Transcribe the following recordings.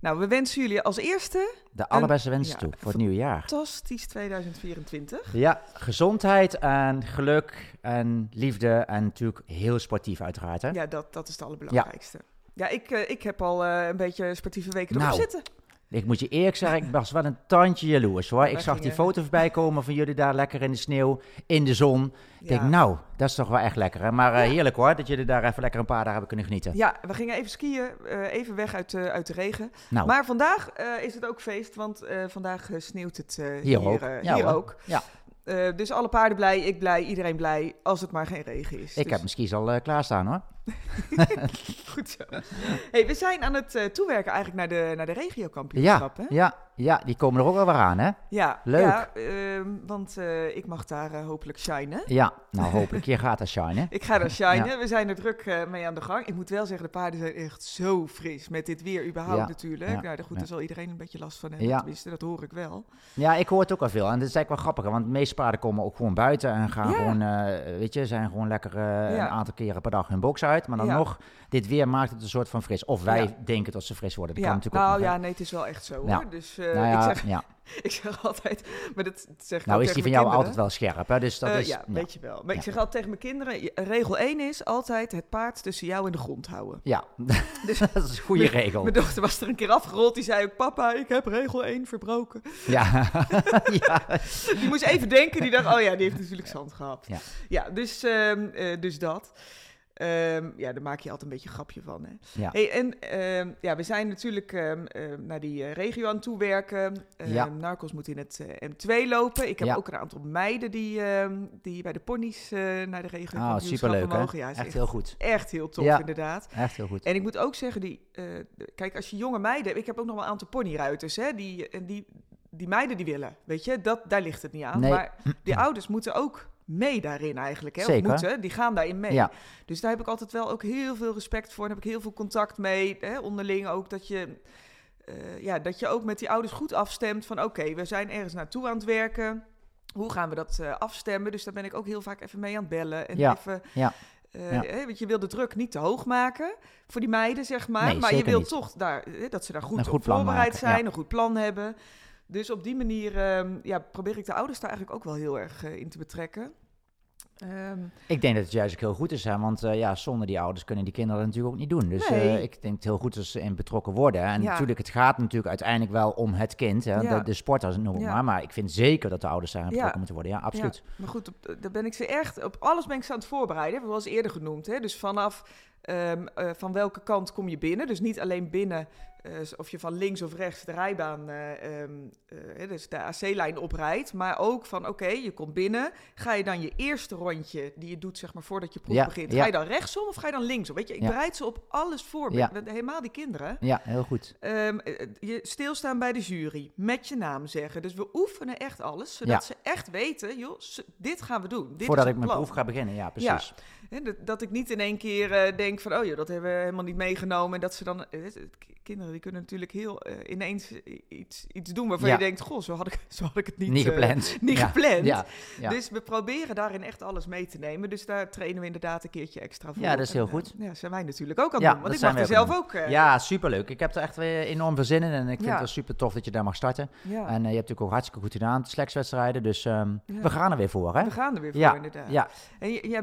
Nou, we wensen jullie als eerste De allerbeste wensen toe voor het nieuwe jaar. fantastisch 2024. Ja, gezondheid en geluk en liefde en natuurlijk heel sportief uiteraard. Hè? Ja, dat, dat is het allerbelangrijkste. Ja, ik, eh, ik heb al eh, een beetje sportieve weken erop Nou, zitten. Ik moet je eerlijk zeggen, ik was wel een tandje jaloers hoor. Ik zag die foto voorbij komen van jullie daar lekker in de sneeuw, in de zon. Ik denk, Ja. nou, dat is toch wel echt lekker. Hè? Maar eh, Ja. heerlijk hoor, dat jullie daar even lekker een paar dagen hebben kunnen genieten. Ja, we gingen even skiën, eh, even weg uit, de uit de regen. Nou, Maar vandaag eh, is het ook feest, want eh, vandaag eh, sneeuwt het eh, Hier hier, ook. eh, Ja, hier ook. Ja. Eh, dus alle paarden blij, ik blij, iedereen blij, als het maar geen regen is. ik Dus heb mijn skis al eh, klaarstaan hoor. goed zo. Hey, we zijn aan het eh, toewerken eigenlijk naar de, naar de Ja, regiokampioenschappen. ja, ja, die komen er ook wel weer aan hè. Ja, Leuk. Ja, ehm, want eh, ik mag daar eh, hopelijk shinen. Ja, nou hopelijk, je gaat dat shine. Ik ga daar shinen. Ja. We zijn er druk mee aan de gang. Ik moet wel zeggen, de paarden zijn echt zo fris. Met dit weer überhaupt Ja, natuurlijk. ja, Nou, daar, goed, ja. daar zal iedereen een beetje last van hebben. Ja. Tenminste, dat hoor ik wel. Ja, ik hoor het ook wel veel. En dat is eigenlijk wel grappig, want de meeste paarden komen ook gewoon buiten en gaan Ja. gewoon, weet je, zijn gewoon lekker Ja. een aantal keren per dag hun box uit. Maar dan Ja. nog, dit weer maakt het een soort van fris. Of wij Ja. denken dat ze fris worden. Dat ja, kan natuurlijk nou ook ja, nee, het is wel echt zo Ja. hoor. Dus eh, Nou ik, zeg, ja. ik zeg altijd, maar dat zeg ik Nou is die van jou altijd wel scherp, hè? Dus dat Eh, is... ja, weet je wel. Maar ik zeg altijd tegen mijn kinderen, regel 1 is altijd het paard tussen jou en de grond houden. Ja, Dus- dat is een goede regel. Mijn dochter was er een keer afgerold, die zei ook, papa, ik heb regel 1 verbroken. Ja. Die moest even denken, die dacht, oh ja, die heeft natuurlijk zand gehad. Ja. Ja, dus, ehm, eh, dus dat. Ehm, ja, daar maak je altijd een beetje een grapje van. Hè? Ja. Hey, en ehm, ja, we zijn natuurlijk ehm, naar die eh, regio aan het toewerken. Ja. Narcos moet in het eh, M2 lopen. Ik heb Ja. ook een aantal meiden die, die bij de ponies eh, naar de regio Ah, superleuk mogen. Ja, Echt echt, heel goed. echt heel tof Ja. inderdaad. Echt heel goed. En ik moet ook zeggen, die, kijk, als je jonge meiden... Ik heb ook nog wel een aantal ponyruiters, hè. Die, en die, die meiden die willen, weet je. Dat, daar ligt het niet aan. Nee. Maar die ouders moeten ook mee daarin eigenlijk. Hè? Zeker. moeten, die gaan daarin mee. Ja. Dus daar heb ik altijd wel ook heel veel respect voor. En heb ik heel veel contact mee. Hè? Onderling ook dat je, eh, ja, dat je ook met die ouders goed afstemt. Van oké, we zijn ergens naartoe aan het werken. Hoe gaan we dat eh, afstemmen? Dus daar ben ik ook heel vaak even mee aan het bellen. En Ja, even, ja, eh, ja. hè, want je wil de druk niet te hoog maken voor die meiden, zeg maar. Nee, maar je zeker wil niet. toch daar, hè, dat ze daar goed, Een op voorbereid maken, zijn, ja. een goed plan hebben. Dus op die manier ehm, ja, probeer ik de ouders daar eigenlijk ook wel heel erg eh, in te betrekken. Ehm, Ik denk dat het juist ook heel goed is, hè? want eh, ja, zonder die ouders kunnen die kinderen dat natuurlijk ook niet doen. Dus Nee. eh, ik denk het heel goed dat ze in betrokken worden. En Ja. natuurlijk, het gaat natuurlijk uiteindelijk wel om het kind, hè? Ja. De, de sporters noem Ja. maar. Maar ik vind zeker dat de ouders daar betrokken moeten worden. Ja, absoluut. Ja, maar goed, op, daar ben ik ze echt op alles ben ik ze aan het voorbereiden. Zoals eerder genoemd. Hè? Dus vanaf ehm, eh, van welke kant kom je binnen? Dus niet alleen binnen eh, of je van links of rechts de rijbaan, eh, ehm, eh, dus de AC-lijn oprijdt. Maar ook van oké, je komt binnen. Ga je dan je eerste rondje die je doet, zeg maar voordat je proef Ja, begint. ja. Ga je dan rechtsom of ga je dan linksom? Weet je, ik bereid ze op alles voor. Met- Helemaal die kinderen. Ja, heel goed. Ehm, eh, je stilstaan bij de jury, met je naam zeggen. Dus we oefenen echt alles, zodat ze echt weten, joh, dit gaan we doen. Dit Voordat is ik mijn plan. proef ga beginnen, ja, precies. Dat, dat ik niet in één keer eh, denk van, oh joh, dat hebben we helemaal niet meegenomen. En dat ze dan, eh, het- kinderen die kunnen natuurlijk heel eh, ineens iets, iets doen waarvan Ja. je denkt, goh, zo had ik, zo had ik het niet, Niet gepland. niet Ja, gepland. Ja. Dus we proberen daarin echt alles mee te nemen. Dus daar trainen we inderdaad een keertje extra voor. Ja, dat is heel goed. ja, zijn wij natuurlijk ook aan het Ja, doen. Want ik mag er zelf ook... ja, superleuk. Ik heb er echt weer enorm veel zin in en ik vind het wel super tof dat je daar mag starten. En je hebt natuurlijk ook hartstikke goed gedaan, slekswedstrijden. Dus ehm, we gaan er weer voor, hè? We gaan er weer voor, inderdaad. Ja, En jij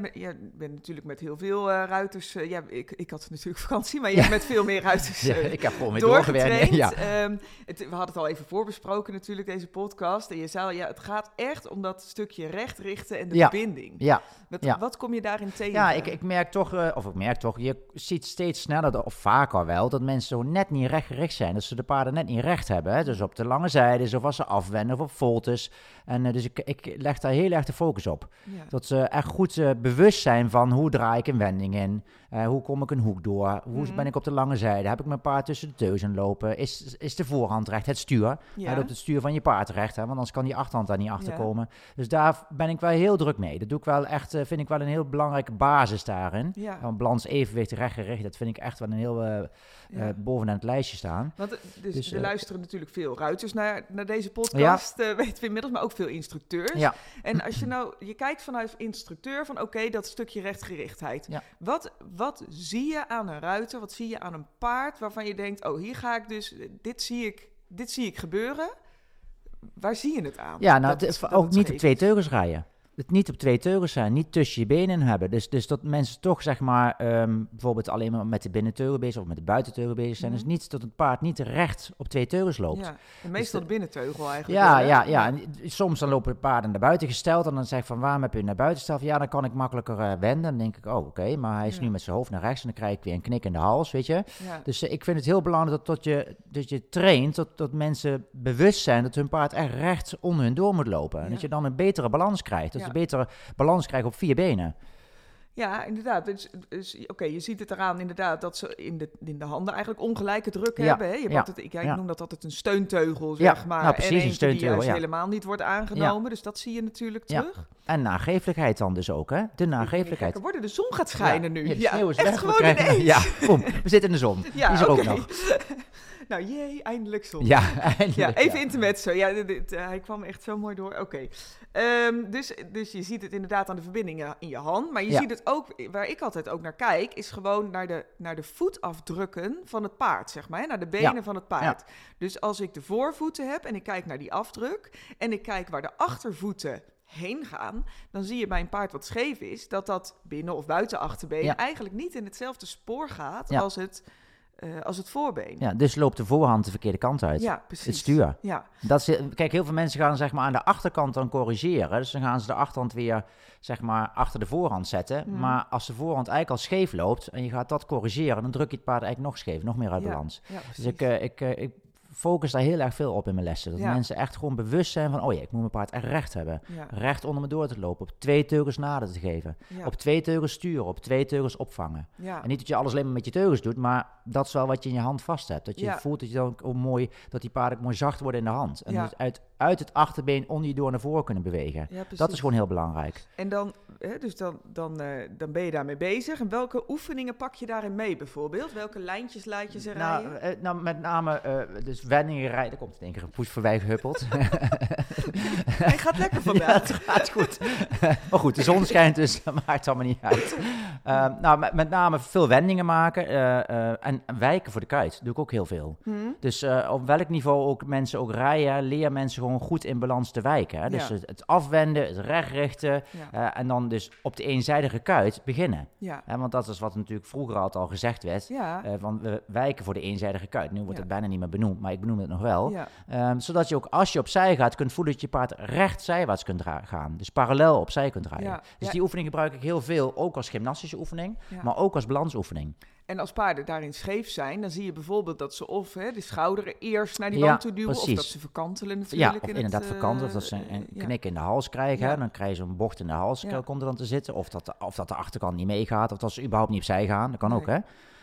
bent natuurlijk met heel veel eh, ruiters... eh, ja, ik, ik had natuurlijk vakantie, maar jij bent met veel meer ruiters ja, eh, ik heb gewoon doorgetraind. doorgewerkt. Ja. Ehm, het, we hadden het al even voorbesproken natuurlijk, deze podcast. En je zei ja, het gaat echt om dat stukje recht richten en de verbinding. Ja, Wat, wat kom je daarin tegen? ja ik, ik merk toch, of ik merk toch, je ziet steeds sneller, of vaker wel, dat mensen zo net niet rechtgericht zijn. Dat ze de paarden net niet recht hebben. Hè? Dus op de lange zijdes, of als ze afwenden, of op voltes. En dus ik, ik leg daar heel erg de focus op. Dat ze echt goed bewust zijn van hoe draai ik een wending in. Eh, hoe kom ik een hoek door? Hoe Mhm. ben ik op de lange zijde? Heb ik mijn paard tussen de teuzen lopen? Is, is de voorhand recht? Het stuur. Ja. Hij loopt het stuur van je paard recht, hè? want anders kan die achterhand daar niet achter komen. Dus daar ben ik wel heel druk mee. Dat doe ik wel echt, eh, vind ik wel een heel belangrijke basis daarin. Ja. Want balans, evenwicht, rechtgericht, dat vind ik echt wel een heel eh, Ja. bovenaan het lijstje staan. Want dus, Dus, er eh, luisteren natuurlijk veel ruiters naar, naar deze podcast, eh, weten we inmiddels, maar ook veel instructeurs. Ja. En als je nou, je kijkt vanuit instructeur van oké, dat stukje rechtgerichtheid. Ja. Wat, wat zie je aan een ruiter, wat zie je aan een paard waarvan je denkt, oh hier ga ik dus, dit zie ik, dit zie ik gebeuren. Waar zie je het aan? Ja, nou, Dat- het- dat ook niet op twee teugels rijden. Het niet op twee teugels zijn, niet tussen je benen hebben. Dus, dus dat mensen toch, zeg maar, ehm, bijvoorbeeld alleen maar met de binnenteugel bezig of met de buitenteugel bezig zijn. Mhm. Dus niet dat het paard niet recht op twee teugels loopt. Ja, en meestal de binnenteugel eigenlijk. Ja, wel, ja, ja. En soms dan lopen de paarden naar buiten gesteld en dan zeg ik van waarom heb je naar buiten gesteld? Ja, dan kan ik makkelijker eh, wenden. Dan denk ik, oh oké, maar hij is Ja. nu met zijn hoofd naar rechts en dan krijg ik weer een knik in de hals, weet je. Ja. Dus eh, ik vind het heel belangrijk dat, dat, je, dat je traint, dat, dat mensen bewust zijn dat hun paard echt recht onder hun door moet lopen. En dat je dan een betere balans krijgt. Dat. Je betere balans krijgt op vier benen. Ja, inderdaad. Dus, dus, Oké, je ziet het eraan inderdaad dat ze in de, in de handen eigenlijk ongelijke druk Ja, hebben. Hè? Je ja, altijd, ik, ja, ik ja. noem dat altijd een steunteugel, zeg maar. nou, precies, en een die steunteugel, juist ja. helemaal niet wordt aangenomen. Dus dat zie je natuurlijk Ja. terug. En nageeflijkheid dan dus ook, hè? De nageeflijkheid. gekker worden. De zon gaat schijnen nu. Ja, de is echt weg. we gewoon krijgen- ineens. Ja, we zitten in de zon. Ja, Die is er ook nog. Nou, jee, eindelijk zon. Ja, Ja, eindelijk, even ja. intermezzo. Ja, dit, eh, hij kwam echt zo mooi door. Oké. Ehm, dus, dus je ziet het inderdaad aan de verbindingen in je hand. Maar je Ja. ziet het ook, waar ik altijd ook naar kijk, is gewoon naar de, naar de voetafdrukken van het paard, zeg maar. hè, Naar de benen Ja. van het paard. Dus als ik de voorvoeten heb en ik kijk naar die afdruk en ik kijk waar de achtervoeten heen gaan, dan zie je bij een paard wat scheef is, dat dat binnen- of buitenachterbeen Ja. eigenlijk niet in hetzelfde spoor gaat Ja. als, het, eh, als het voorbeen. Ja, dus loopt de voorhand de verkeerde kant uit. Ja, precies. Het stuur. Ja, Dat is, kijk, heel veel mensen gaan zeg maar aan de achterkant dan corrigeren. Dus dan gaan ze de achterhand weer zeg maar achter de voorhand zetten. Mhm. Maar als de voorhand eigenlijk al scheef loopt en je gaat dat corrigeren, dan druk je het paard eigenlijk nog scheef, nog meer uit balans. ja. Dus ik, eh, ik, eh, ik focus daar heel erg veel op in mijn lessen. Dat Ja. mensen echt gewoon bewust zijn van, oh ja, ik moet mijn paard echt recht hebben. ja, Recht onder me door te lopen, op twee teugels nader te geven. ja, Op twee teugels sturen, op twee teugels opvangen. En niet dat je alles alleen maar met je teugels doet, maar dat is wel wat je in je hand vast hebt. Dat je voelt dat je dan ook mooi, dat die paarden ook mooi zacht worden in de hand. En dus uit, uit het achterbeen onder je door naar voren kunnen bewegen. Ja. Dat is gewoon heel belangrijk. En dan, hè, dus dan, dan, eh, dan ben je daarmee bezig. En welke oefeningen pak je daarin mee bijvoorbeeld? Welke lijntjes laat je ze Nou, rijden? eh, nou, met name eh, dus wendingen rijden. Komt in één keer een poes voorbij gehuppeld. Hij gaat lekker ja, vandaag. het gaat goed. maar goed, de zon schijnt dus, dat maakt het allemaal niet uit. Eh, nou, met, met name veel wendingen maken en, en wijken voor de kuit. doe ik ook heel veel. Hm? Dus op welk niveau ook mensen ook rijden, leer mensen gewoon goed in balans te wijken. Hè? Dus Ja. het, het afwenden, het rechtrichten Ja. eh, en dan dus op de eenzijdige kuit beginnen. Ja. Want dat is wat natuurlijk vroeger altijd al gezegd werd. Ja. eh, van we wijken voor de eenzijdige kuit. Nu wordt het bijna niet meer benoemd, maar ik benoem het nog wel. ja. Ehm, zodat je ook als je opzij gaat, kunt voelen dat je paard recht zijwaarts kunt gaan. Dus parallel opzij kunt rijden. Ja. Dus die oefening gebruik ik heel veel, ook als gymnastische oefening, maar ook als balansoefening. En als paarden daarin scheef zijn, dan zie je bijvoorbeeld dat ze of hè, de schouder eerst naar die Ja, wand toe duwen, of dat ze verkantelen Ja, natuurlijk. of in inderdaad het, eh, vakant, of dat ze een, een ja. knik in de hals krijgen. Ja. hè, Dan krijgen ze een bocht in de hals, Ja. komt er dan te zitten. Of dat, de, of dat de achterkant niet meegaat, of dat ze überhaupt niet opzij gaan. Dat kan ook, hè?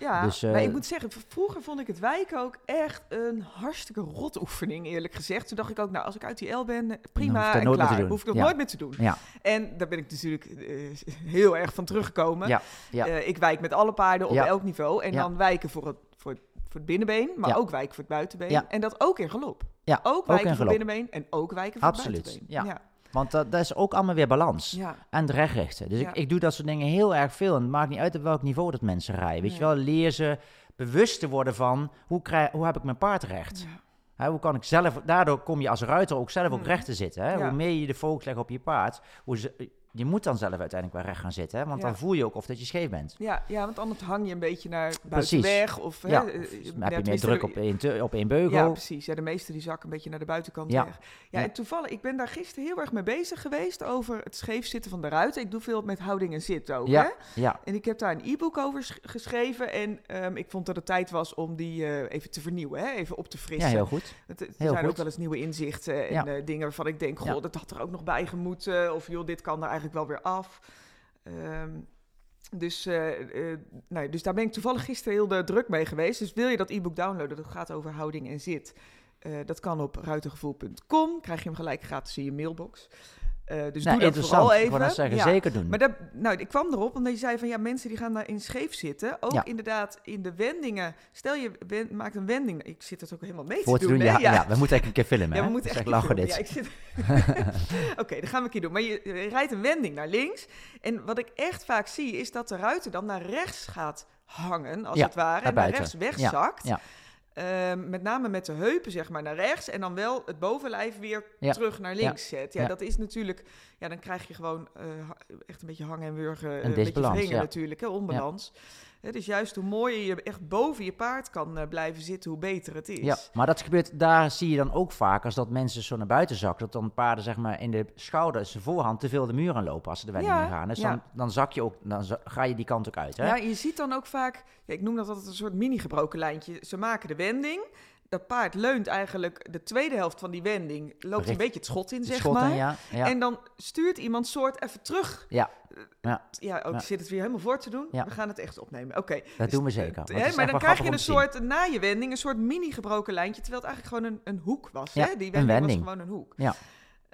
Ja, Dus, eh, maar ik moet zeggen, vroeger vond ik het wijken ook echt een hartstikke rot oefening, eerlijk gezegd. Toen dacht ik ook, nou, als ik uit die L ben, eh, prima dat en klaar. Hoef ik nog Ja. nooit meer te doen. Ja, En daar ben ik natuurlijk eh, heel erg van teruggekomen. Ja, ja. Eh, ik wijk met alle paarden op elk niveau. En dan wijken voor het, voor, het- voor het binnenbeen, maar ook wijken voor het buitenbeen. En dat ook in galop. ja Ook wijken in voor het binnenbeen en ook wijken voor Absoluut, het buitenbeen. ja. Want dat, dat is ook allemaal weer balans. Ja. En het rechtrichten. Dus Ja. ik, ik doe dat soort dingen heel erg veel. En het maakt niet uit op welk niveau dat mensen rijden. Weet je wel, leer ze bewust te worden van hoe, krijg, hoe heb ik mijn paard recht? Ja. Hè, hoe kan ik zelf, daardoor kom je als ruiter ook zelf ook Mm. recht te zitten. Hè? Hoe meer je de focus legt op je paard, hoe ze, je moet dan zelf uiteindelijk wel recht gaan zitten. Hè? Want Ja. dan voel je ook of dat je scheef bent. Ja, ja, want anders hang je een beetje naar buiten weg. Of, hè, Ja, eh, of ja, heb je meer druk op één, te- op één beugel. Ja, precies. Ja, de meeste die zakken een beetje naar de buitenkant Ja. weg. Ja, Ja. en toevallig, ik ben daar gisteren heel erg mee bezig geweest over het scheef zitten van de ruiten. Ik doe veel met houding en zit ook, hè? ja, ja, En ik heb daar een e-book over sch- geschreven. En ehm, ik vond dat het tijd was om die eh, even te vernieuwen, hè? even op te ja, frissen. heel goed. Het, er heel zijn ook wel eens nieuwe inzichten en Ja. eh, dingen waarvan ik denk, goh, Ja. dat had er ook nog bij gemoeten. Of joh, dit kan er eigenlijk wel weer af. Ehm, dus, eh, eh, nou, dus daar ben ik toevallig gisteren heel de druk mee geweest. Dus wil je dat e-book downloaden, dat gaat over houding en zit. Eh, dat kan op ruitengevoel.com. Krijg je hem gelijk gratis in je mailbox. Eh, dus nou, doe dat vooral Ik even. net zeggen, Ja. zeker doen. Maar dat, nou, ik kwam erop omdat je zei van ja, mensen die gaan daarin scheef zitten. Ook Ja. inderdaad in de wendingen. Stel je maakt een wending. Ik zit het ook helemaal mee Voor te doen. ja, ja. we moeten eigenlijk een keer filmen. Ja, we hè? moeten echt lachen dit. ik zit... Oké, dat gaan we een keer doen. Maar je, je rijdt een wending naar links. En wat ik echt vaak zie, is dat de ruiter dan naar rechts gaat hangen, als het ware. En naar rechts wegzakt. ja. Ehm, met name met de heupen, zeg maar, naar rechts. En dan wel het bovenlijf weer Ja. terug naar links zet. Ja, Ja. dat is natuurlijk... Ja, dan krijg je gewoon eh, echt een beetje hangen en wurgen. Een Een beetje wringen natuurlijk, hè, onbalans. Dus juist hoe mooier je echt boven je paard kan eh, blijven zitten, hoe beter het is. Ja, maar dat gebeurt, daar zie je dan ook vaak, als dat mensen zo naar buiten zakken, dat dan paarden zeg maar in de schouder, zijn voorhand, te veel de muur aan lopen als ze de wending Ja, gaan. Dus ja. dan, dan zak je ook, dan ga je die kant ook uit. Hè? Ja, je ziet dan ook vaak, ja, ik noem dat altijd een soort mini-gebroken lijntje. Ze maken de wending. Dat paard leunt eigenlijk de tweede helft van die wending, loopt een beetje het schot in, Het zeg schot maar. en ja, ja, En dan stuurt iemand soort even terug. ja, ja, Ja, ook Ja. zit het weer helemaal voor te doen. We gaan het echt opnemen. Oké. dat Dus, doen we eh, zeker. hè, maar dan krijg je een soort, na je wending, een soort mini-gebroken lijntje, terwijl het eigenlijk gewoon een, een hoek was. Hè? Die een wending, wending. was gewoon een hoek. Ja.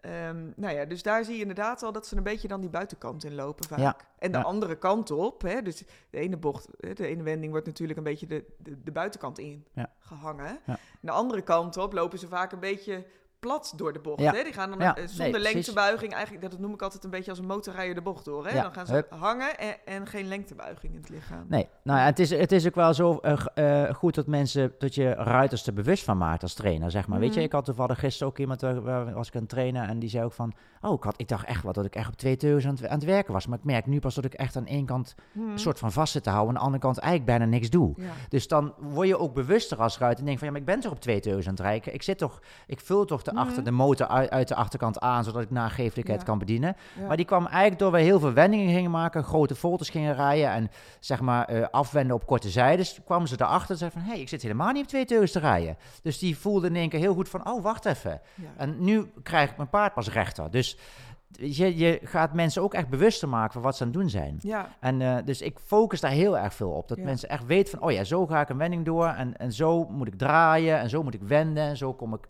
Ehm, nou ja, dus daar zie je inderdaad al dat ze een beetje dan die buitenkant in lopen vaak. Ja, En de ja. andere kant op, hè, dus de ene bocht, de ene wending wordt natuurlijk een beetje de, de, de buitenkant in Ja. gehangen. De andere kant op lopen ze vaak een beetje plat door de bocht. Ja. Hè? Die gaan dan Ja, eh, nee, zonder lengtebuiging, eigenlijk, dat noem ik altijd een beetje als een motorrijder de bocht door. Hè? Ja, Dan gaan ze hup. hangen en, en geen lengtebuiging in het lichaam. Nee, nou ja, het is, het is ook wel zo eh, eh, goed dat mensen, dat je ruiters er bewust van maakt als trainer, zeg maar. Weet je, Mhm. ik had toevallig gisteren ook iemand, waar, waar was ik aan het trainen, en die zei ook van, oh, ik, had, ik dacht echt wat dat ik echt op twee teugels aan het, aan het werken was. Maar ik merk nu pas dat ik echt aan één kant Mhm. een soort van vast zit te houden, aan de andere kant eigenlijk bijna niks doe. Dus dan word je ook bewuster als ruiter en denk van, ja, maar ik ben toch op twee teugels aan het rijden. Ik zit toch, ik vul toch de, achter, Mhm. de motor uit, uit de achterkant aan, zodat ik nageeflijkheid Ja. kan bedienen. Ja. Maar die kwam eigenlijk door we heel veel wendingen gingen maken, grote volters gingen rijden en zeg maar eh, afwenden op korte zijdes. kwamen ze erachter en zeiden van, hé, hey, ik zit helemaal niet op twee teugels te rijden. Dus die voelde in één keer heel goed van, oh, wacht even. Ja. En nu krijg ik mijn paard pas rechter. Dus je, je gaat mensen ook echt bewuster maken van wat ze aan het doen zijn. ja. En eh, dus ik focus daar heel erg veel op. Dat Ja. mensen echt weten van, oh ja, zo ga ik een wending door. En, en zo moet ik draaien. En zo moet ik wenden. En zo kom ik,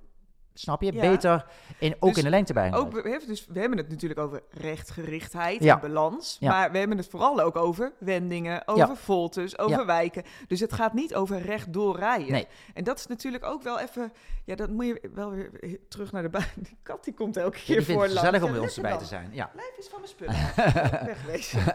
snap je, Ja. beter in, ook Dus in de lengte bij. Ook, we, hebben dus, we hebben het natuurlijk over rechtgerichtheid Ja. en balans. Ja. Maar we hebben het vooral ook over wendingen, over voltes, over wijken. Dus het gaat niet over rechtdoor rijden. Nee. En dat is natuurlijk ook wel even... Ja, dat moet je wel weer terug naar de baan. Die kat die komt elke keer voor het gezellig langs. om bij ons erbij te zijn. Ja. Blijf eens van mijn spullen. Wegwezen.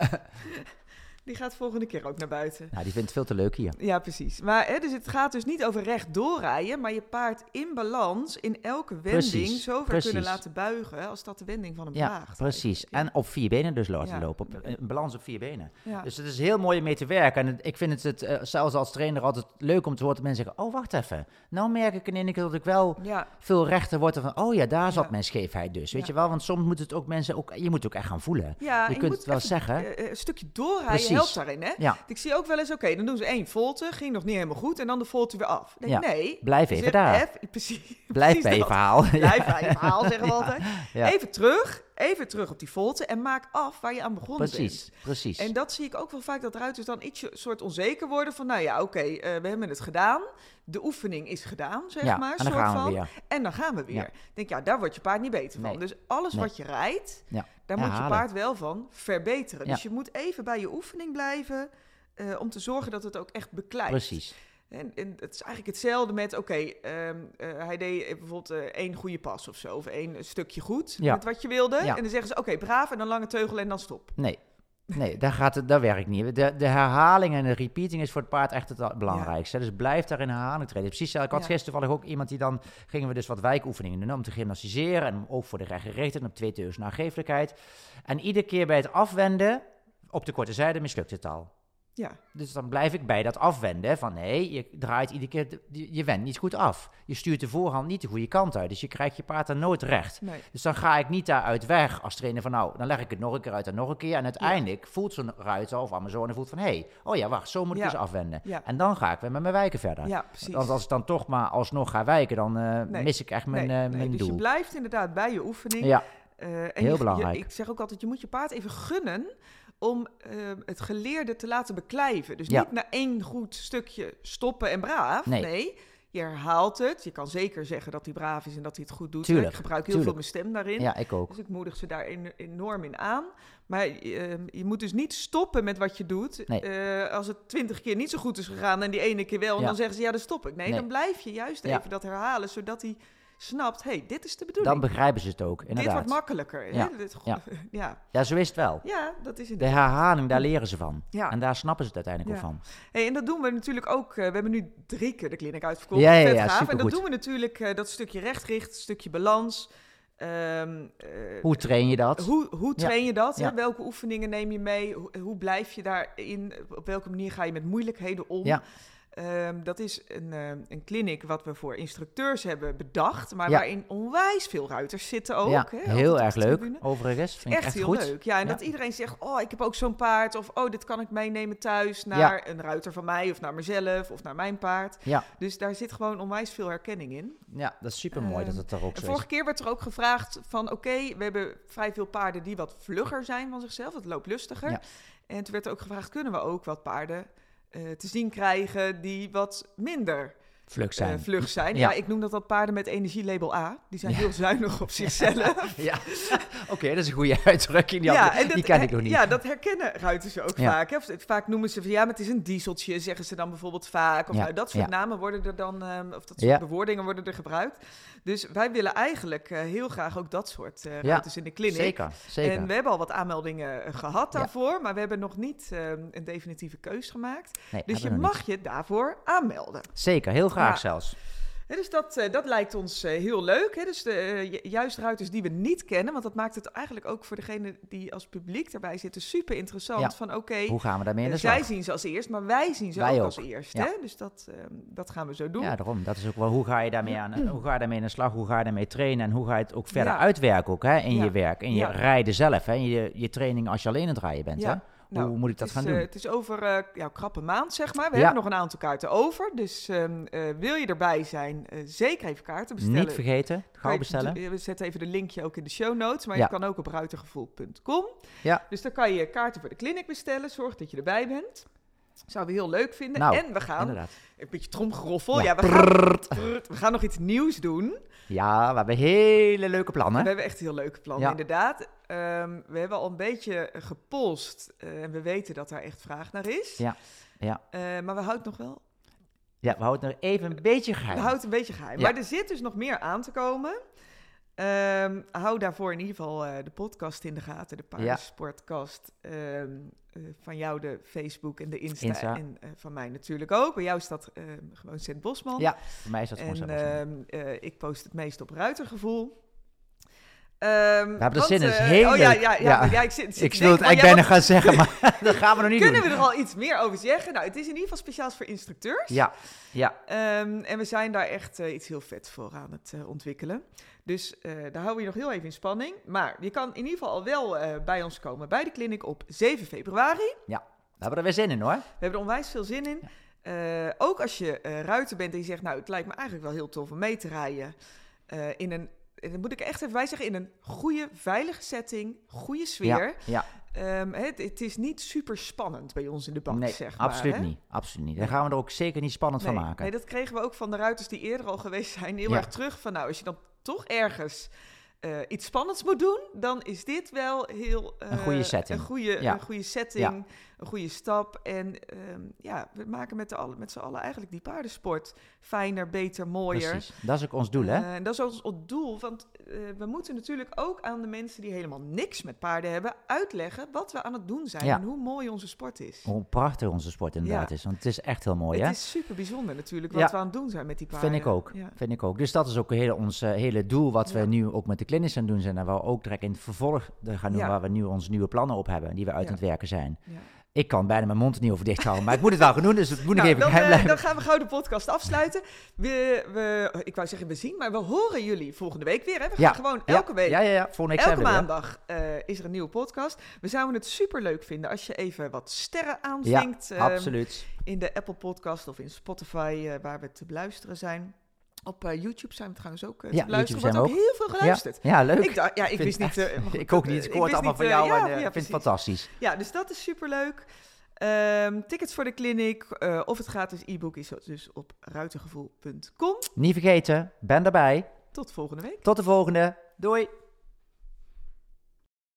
Die gaat volgende keer ook naar buiten. Nou, die vindt het veel te leuk hier. Ja, precies. Maar hè, dus het gaat dus niet over recht doorrijden, maar je paard in balans in elke wending Precies, zo ver precies. kunnen laten buigen als dat de wending van hem Ja, precies. Ja. En op vier benen dus laten Ja. lopen. Op, een balans op vier benen. Ja. Dus het is heel mooi om mee te werken. En het- ik vind het, het eh, zelfs als trainer altijd leuk om te horen dat mensen zeggen... Oh, wacht even. Nou merk ik in één keer dat ik wel veel rechter word. Van, oh ja, daar zat mijn scheefheid dus. Weet je wel? Want soms moet het ook mensen... Ook, je moet het ook echt gaan voelen. ja, je kunt het wel zeggen. eh, eh, een stukje doorrijden Precies. Helpt daarin, hè? Ja, Ik zie ook wel eens, oké, dan doen ze één volte, ging nog niet helemaal goed, en dan de volte weer af. Denk, Ja. nee. blijf even daar. F, precies, Blijf precies bij je verhaal. Blijf bij je verhaal, zeggen we altijd. Even terug, even terug op die volte en maak af waar je aan begonnen bent. Precies, precies. En dat zie ik ook wel vaak, dat ruiters dan iets soort onzeker worden van, nou ja, oké, eh, we hebben het gedaan. De oefening is gedaan, zeg ja, maar. en dan soort gaan we van. weer. En dan gaan we weer. Ja. Denk, ja, daar wordt je paard niet beter van. Nee. Dus alles Nee. wat je rijdt, Ja. Daar moet je paard wel van verbeteren. Dus je moet even bij je oefening blijven eh, om te zorgen dat het ook echt beklijft. Precies. En, en het is eigenlijk hetzelfde met, oké, ehm, eh, hij deed bijvoorbeeld eh, één goede pas of zo, of één stukje goed Ja. met wat je wilde. Ja. En dan zeggen ze, oké, braaf, en dan lange teugel en dan stop. Nee. Nee, daar, gaat het, dat werkt niet. De, de herhaling en de repeating is voor het paard echt het belangrijkste. Dus blijf daar in herhaling treden. Precies, ik had Ja. gisteren toevallig ook iemand die dan... gingen we dus wat wijkoefeningen doen om te gymnastiseren... en ook voor de rechtgerichte en op twee teus nageeflijkheid. En iedere keer bij het afwenden op de korte zijde mislukt het al. Ja, Dus dan blijf ik bij dat afwenden van nee, je draait iedere keer, je, wendt niet goed af. Je stuurt de voorhand niet de goede kant uit, dus je krijgt je paard dan nooit recht. nee. Dus dan ga ik niet daaruit weg als trainer van nou, dan leg ik het nog een keer uit en nog een keer. En uiteindelijk voelt zo'n ruiter of Amazone voelt van hé, hey, oh ja, wacht, zo moet ik Ja. dus afwenden. Ja. En dan ga ik weer met mijn wijken verder. Ja, precies. Want als ik dan toch maar alsnog ga wijken, dan eh, Nee. mis ik echt mijn, nee, eh, mijn dus je doel. blijft inderdaad bij je oefening. Ja, Eh, en Heel je- je- belangrijk. ik zeg ook altijd, je moet je paard even gunnen om eh, het geleerde te laten beklijven. Dus Ja. niet na één goed stukje stoppen en braaf. Nee. Je herhaalt het. Je kan zeker zeggen dat hij braaf is en dat hij het goed doet. Tuurlijk, ik gebruik heel tuurlijk. veel mijn stem daarin. Ja, ik ook. Dus ik moedig ze daar en- enorm in aan. Maar eh, je moet dus niet stoppen met wat je doet. Nee. Eh, als het twintig keer niet zo goed is gegaan en die ene keer wel, en Ja. dan zeggen ze ja, dan stop ik. Nee, Nee. dan blijf je juist Ja. even dat herhalen, zodat hij snapt, hey, dit is de bedoeling. Dan begrijpen ze het ook, dit inderdaad. wordt makkelijker. Ja. Hè? Dit, Ja. ja. Ja, zo is het wel. ja, dat is het. De herhaling, daar leren ze van. Ja. En daar snappen ze het uiteindelijk Ja. ook van. Hey, en dat doen we natuurlijk ook. eh, we hebben nu drie keer de kliniek uitverkocht. Ja, ja. En dat doen we natuurlijk, eh, dat stukje rechtgericht, stukje balans. Ehm, eh, Hoe train je dat? Hoe, hoe Ja. train je dat? Ja. Welke oefeningen neem je mee? Hoe, hoe blijf je daarin? Op welke manier ga je met moeilijkheden om? Ja. Ehm, dat is een, eh, een clinic wat we voor instructeurs hebben bedacht, maar Ja. waarin onwijs veel ruiters zitten ook. ja, hè, heel erg leuk, overigens. Vind ik Echt, echt heel goed. leuk. Ja, en Ja. dat iedereen zegt: Oh, ik heb ook zo'n paard. Of oh, dit kan ik meenemen thuis naar een ruiter van mij, of naar mezelf, of naar mijn paard. Ja, Dus daar zit gewoon onwijs veel herkenning in. ja, dat is super mooi dat Ehm, het er ook En zo vorige is. keer werd er ook gevraagd van... oké, we hebben vrij veel paarden die wat vlugger zijn van zichzelf. Het loopt lustiger. En toen werd er ook gevraagd... kunnen we ook wat paarden te zien krijgen... die wat minder Vlug eh, zijn. vlug zijn? Ja. Ja. ik noem dat dat paarden met energielabel A. Die zijn Ja. heel zuinig op zichzelf. Ja, oké, dat is een goede uitdrukking. Die, dat, die ken ik nog niet. Ja, dat herkennen ruiters ook Ja. vaak. Hè. Vaak noemen ze van ja, maar het is een dieseltje, zeggen ze dan bijvoorbeeld vaak. Of Ja, nou, dat soort ja. namen worden er dan, ehm, of dat soort Ja. bewoordingen worden er gebruikt. Dus wij willen eigenlijk eh, heel graag ook dat soort eh Ja, ruiters in de kliniek. Zeker, zeker. En we hebben al wat aanmeldingen eh, gehad Ja. daarvoor, maar we hebben nog niet ehm, een definitieve keus gemaakt. Nee, Dus je mag je daarvoor aanmelden. Zeker, heel graag Ja. zelfs. Dus dat, eh, dat lijkt ons eh, heel leuk. Hè? Dus de, eh, ju- juist ruiters die we niet kennen, want dat maakt het eigenlijk ook voor degene die als publiek erbij zitten super interessant. Ja. Van oké, Hoe gaan we daarmee in de zij zien ze als eerst, maar wij zien ze Wij ook, ook. als eerst. Ja. Dus dat, dat gaan we zo doen. Ja, daarom. Dat is ook wel hoe ga je daarmee aan, hoe ga je daarmee in de slag, hoe ga je daarmee trainen en hoe ga je het ook verder Ja. uitwerken ook, hè, in je werk, in je rijden zelf, hè, in je, je training als je alleen aan het rijden bent. Hè? Nou, hoe moet ik dat is, gaan doen? eh, het is over eh ja, krappe maand, zeg maar. We Ja. hebben nog een aantal kaarten over. Dus ehm, eh, wil je erbij zijn, zeker even kaarten bestellen. Niet vergeten, gauw bestellen. We zetten even de linkje ook in de show notes. Maar Ja. je kan ook op ruitergevoel.com. Ja. Dus dan kan je kaarten voor de clinic bestellen. Zorg dat je erbij bent. Zouden we heel leuk vinden. Nou, en we gaan, Inderdaad. een beetje tromgeroffel. Ja, Ja. we, gaan, Prrrt. we gaan nog iets nieuws doen. Ja, we hebben hele leuke plannen. We hebben echt heel leuke plannen, Ja. inderdaad. Ehm, we hebben al een beetje eh, gepolst. eh, en we weten dat daar echt vraag naar is. Ja, ja. Eh, maar we houden nog wel Ja, we houden nog even een beetje We geheim. houden het een beetje geheim. Ja. Maar er zit dus nog meer aan te komen. Ehm, hou daarvoor in ieder geval de podcast in de gaten, de Paardensportkast. Ehm, eh, van jou de Facebook en de Insta. Insta. En van mij natuurlijk ook. Bij jou is dat gewoon Sint Bosman. Ja, voor mij is dat gewoon En ehm, eh, ik post het meest op Ruitergevoel. We hebben er want, zin in, het is eh, heel oh, ja, ja, ja, Ja. ja, ik zit, zit ik wil het eigenlijk bijna gaan zeggen, maar dat gaan we nog niet Kunnen doen. we er al iets meer over zeggen? Nou, het is in ieder geval speciaal voor instructeurs. Ja, ja. Ehm, en we zijn daar echt eh, iets heel vet voor aan het eh, ontwikkelen. Dus eh, daar houden we je nog heel even in spanning. Maar je kan in ieder geval al wel eh, bij ons komen bij de clinic op 7 februari. We hebben er weer zin in hoor. We hebben er onwijs veel zin in. Eh, ook als je eh, ruiter bent en je zegt, nou, het lijkt me eigenlijk wel heel tof om mee te rijden. eh, in een, en dan moet ik echt even bij zeggen, in een goede, veilige setting, goede sfeer. Ja, Ehm, het, het is niet super spannend bij ons in de bak, nee, zeg maar. absoluut hè? niet. Absoluut niet. Daar gaan we er ook zeker niet spannend Nee, van maken. Nee, dat kregen we ook van de ruiters die eerder al geweest zijn heel Ja. erg terug. Van nou, als je dan toch ergens eh, iets spannends moet doen, dan is dit wel heel... eh, Een goede setting. Een goede, Ja. een goede setting, een goede stap. En ehm, ja, we maken met, de alle, met z'n allen eigenlijk die paardensport fijner, beter, mooier. Precies. Dat is ook ons doel, hè? Eh, en dat is ons, ons doel, want eh, we moeten natuurlijk ook aan de mensen die helemaal niks met paarden hebben, uitleggen wat we aan het doen zijn Ja. en hoe mooi onze sport is. Hoe prachtig onze sport inderdaad Ja. is. Want het is echt heel mooi, hè? Het is super bijzonder natuurlijk wat Ja. we aan het doen zijn met die paarden. Vind ik ook. Vind ik ook. Dus dat is ook heel, ons eh, hele doel wat we nu ook met de clinics aan het doen zijn. En waar we ook direct in het vervolg er gaan doen, waar we nu onze nieuwe plannen op hebben. Die we uit Ja. aan het werken zijn. Ik kan bijna mijn mond er niet over dicht houden. Maar ik moet het wel gaan doen, dus het moet Nou, nog even dan, eh, blijven. dan gaan we gauw de podcast afsluiten. We, we, ik wou zeggen we zien, maar we horen jullie volgende week weer. Hè? We gaan Ja. gewoon Ja, elke week, Ja, ja, ja. Volgende elke maandag eh, is er een nieuwe podcast. We zouden het super leuk vinden als je even wat sterren aanvinkt. Ja, ehm, absoluut. in de Apple podcast of in Spotify, eh, waar we te beluisteren zijn. Op eh, YouTube zijn we trouwens ook eh, ja, luisteren. wat ook, heel veel geluisterd. Ja, leuk. Ik, ja, ik wist niet. Eh, ik ook niet. Ik hoor het allemaal van jou en ik vind het fantastisch. Ja, dus dat is superleuk. Um, tickets voor de kliniek of het gratis e-book is dus op ruitergevoel.com. Niet vergeten, ben erbij. Tot volgende week. Tot de volgende. Doei.